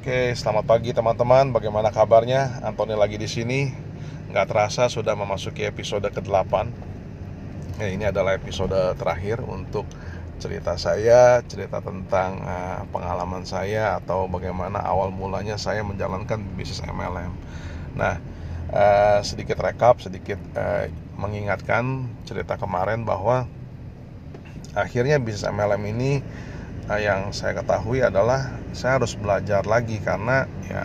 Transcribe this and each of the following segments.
Oke, selamat pagi teman-teman. Bagaimana kabarnya? Antoni lagi di sini. Nggak terasa sudah memasuki episode ke-8. Ya, ini adalah episode terakhir untuk cerita saya, cerita tentang uh, pengalaman saya atau bagaimana awal mulanya saya menjalankan bisnis MLM. Nah, uh, sedikit rekap, sedikit uh, mengingatkan cerita kemarin bahwa akhirnya bisnis MLM ini yang saya ketahui adalah saya harus belajar lagi karena ya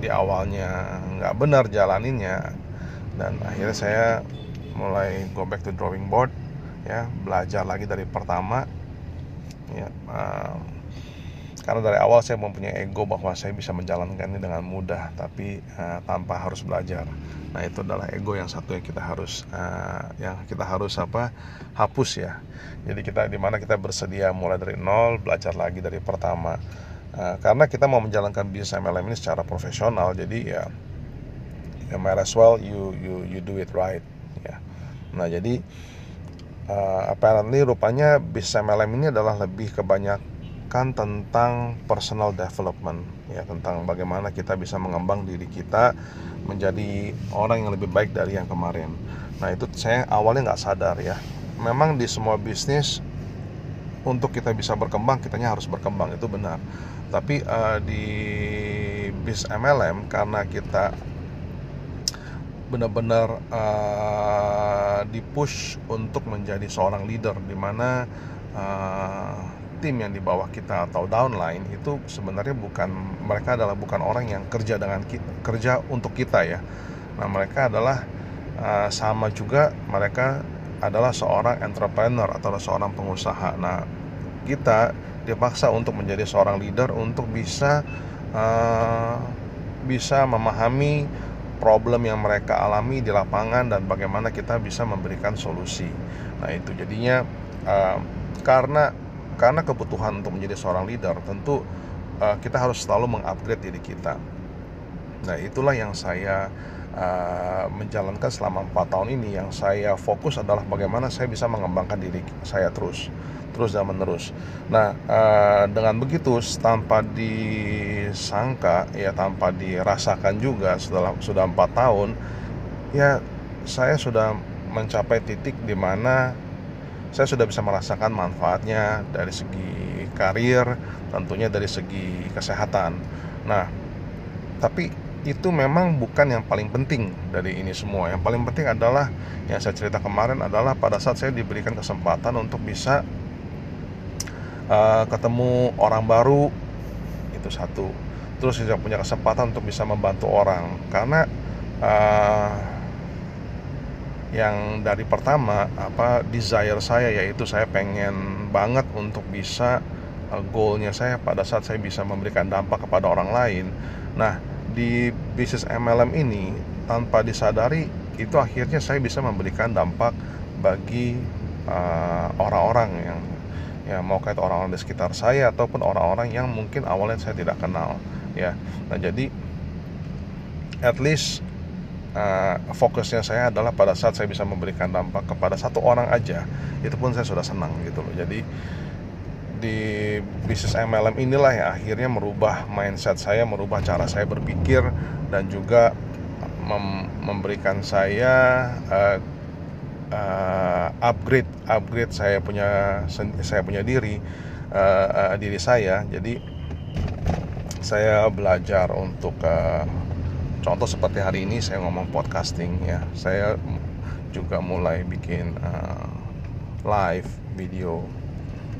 di awalnya nggak benar jalaninnya dan akhirnya saya mulai go back to drawing board ya belajar lagi dari pertama ya um, karena dari awal saya mempunyai ego bahwa saya bisa menjalankan ini dengan mudah tapi uh, tanpa harus belajar. Nah itu adalah ego yang satu yang kita harus uh, yang kita harus apa hapus ya. Jadi kita di mana kita bersedia mulai dari nol belajar lagi dari pertama. Uh, karena kita mau menjalankan bisnis MLM ini secara profesional jadi ya ya might as well you you you do it right ya. Nah jadi uh, apparently rupanya bisnis MLM ini adalah lebih kebanyak kan tentang personal development ya tentang bagaimana kita bisa mengembang diri kita menjadi orang yang lebih baik dari yang kemarin. Nah itu saya awalnya nggak sadar ya. Memang di semua bisnis untuk kita bisa berkembang kitanya harus berkembang itu benar. Tapi uh, di bis MLM karena kita benar-benar uh, dipush untuk menjadi seorang leader di mana uh, tim yang di bawah kita atau downline itu sebenarnya bukan mereka adalah bukan orang yang kerja dengan kita, kerja untuk kita ya. Nah, mereka adalah uh, sama juga mereka adalah seorang entrepreneur atau seorang pengusaha. Nah, kita dipaksa untuk menjadi seorang leader untuk bisa uh, bisa memahami problem yang mereka alami di lapangan dan bagaimana kita bisa memberikan solusi. Nah, itu jadinya uh, karena karena kebutuhan untuk menjadi seorang leader tentu uh, kita harus selalu mengupgrade diri kita. Nah itulah yang saya uh, menjalankan selama empat tahun ini. Yang saya fokus adalah bagaimana saya bisa mengembangkan diri saya terus terus dan menerus. Nah uh, dengan begitu tanpa disangka ya tanpa dirasakan juga setelah sudah empat tahun ya saya sudah mencapai titik di mana saya sudah bisa merasakan manfaatnya dari segi karir, tentunya dari segi kesehatan. Nah, tapi itu memang bukan yang paling penting dari ini semua. Yang paling penting adalah yang saya cerita kemarin adalah pada saat saya diberikan kesempatan untuk bisa uh, ketemu orang baru itu satu. Terus saya punya kesempatan untuk bisa membantu orang karena uh, yang dari pertama apa desire saya yaitu saya pengen banget untuk bisa uh, goalnya saya pada saat saya bisa memberikan dampak kepada orang lain. Nah di bisnis MLM ini tanpa disadari itu akhirnya saya bisa memberikan dampak bagi uh, orang-orang uh, yang ya mau kayak orang-orang di sekitar saya ataupun orang-orang yang mungkin awalnya saya tidak kenal ya. Nah jadi at least uh, fokusnya saya adalah pada saat saya bisa memberikan dampak kepada satu orang aja itu pun saya sudah senang gitu loh. Jadi di bisnis MLM inilah yang akhirnya merubah mindset saya merubah cara saya berpikir dan juga mem memberikan saya uh, uh, upgrade upgrade saya punya saya punya diri uh, uh, diri saya. Jadi saya belajar untuk uh, contoh seperti hari ini saya ngomong podcasting ya. Saya juga mulai bikin uh, live video.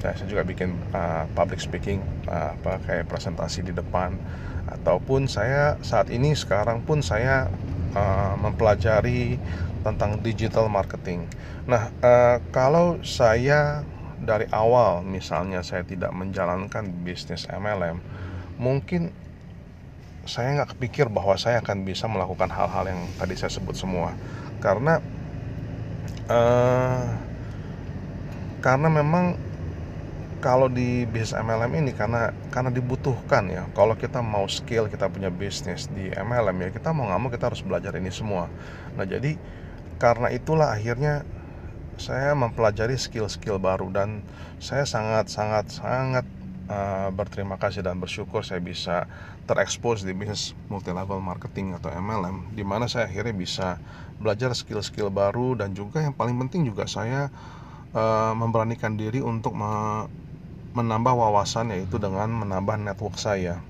Ya, saya juga bikin uh, public speaking uh, apa kayak presentasi di depan. Ataupun saya saat ini sekarang pun saya uh, mempelajari tentang digital marketing. Nah uh, kalau saya dari awal misalnya saya tidak menjalankan bisnis MLM mungkin saya nggak kepikir bahwa saya akan bisa melakukan hal-hal yang tadi saya sebut semua. Karena uh, karena memang kalau di bisnis MLM ini karena karena dibutuhkan ya. Kalau kita mau skill kita punya bisnis di MLM ya kita mau nggak mau kita harus belajar ini semua. Nah jadi karena itulah akhirnya saya mempelajari skill-skill baru dan saya sangat sangat sangat uh, berterima kasih dan bersyukur saya bisa terekspos di bisnis multi level marketing atau MLM di mana saya akhirnya bisa belajar skill-skill baru dan juga yang paling penting juga saya uh, memberanikan diri untuk me menambah wawasan yaitu dengan menambah network saya.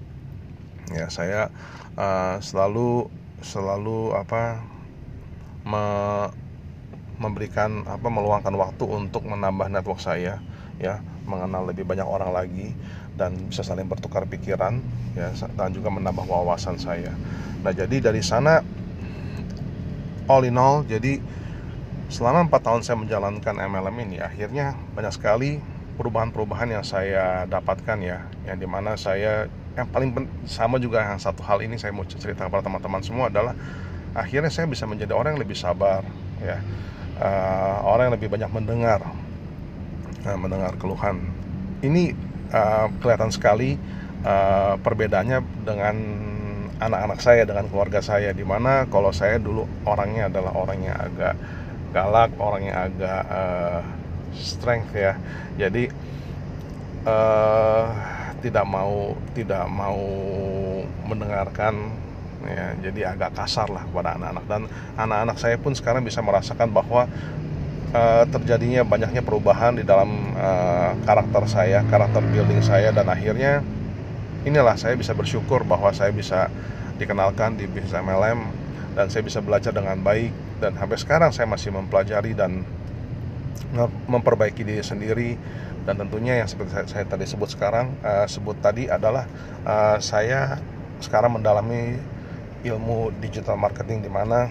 Ya saya uh, selalu selalu apa me, memberikan apa meluangkan waktu untuk menambah network saya ya mengenal lebih banyak orang lagi dan bisa saling bertukar pikiran ya dan juga menambah wawasan saya. Nah, jadi dari sana all in all jadi selama empat tahun saya menjalankan MLM ini akhirnya banyak sekali perubahan-perubahan yang saya dapatkan ya yang di mana saya yang paling sama juga yang satu hal ini saya mau cerita kepada teman-teman semua adalah akhirnya saya bisa menjadi orang yang lebih sabar ya uh, orang yang lebih banyak mendengar uh, mendengar keluhan. Ini uh, kelihatan sekali uh, perbedaannya dengan anak-anak saya dengan keluarga saya di mana kalau saya dulu orangnya adalah orang yang agak galak orang yang agak uh, strength ya. Jadi uh, tidak mau tidak mau mendengarkan ya. Jadi agak kasar lah kepada anak-anak. Dan anak-anak saya pun sekarang bisa merasakan bahwa uh, terjadinya banyaknya perubahan di dalam uh, karakter saya karakter building saya dan akhirnya inilah saya bisa bersyukur bahwa saya bisa dikenalkan di bisnis MLM dan saya bisa belajar dengan baik dan sampai sekarang saya masih mempelajari dan memperbaiki diri sendiri. Dan tentunya yang seperti saya, saya tadi sebut sekarang uh, sebut tadi adalah uh, saya sekarang mendalami ilmu digital marketing di mana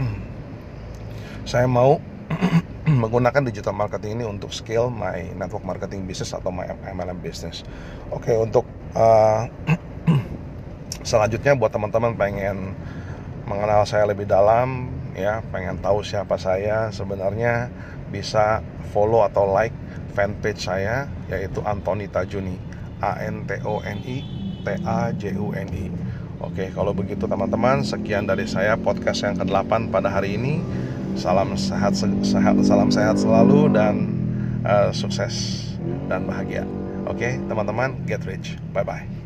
saya mau menggunakan digital marketing ini untuk scale my network marketing business atau my MLM business. Oke, okay, untuk uh, selanjutnya buat teman-teman pengen mengenal saya lebih dalam ya, pengen tahu siapa saya sebenarnya bisa follow atau like fanpage saya yaitu Antoni Tajuni A N T O N I T A J U N I Oke, kalau begitu teman-teman, sekian dari saya podcast yang ke-8 pada hari ini. Salam sehat, sehat salam sehat selalu dan uh, sukses dan bahagia. Oke, teman-teman, get rich. Bye bye.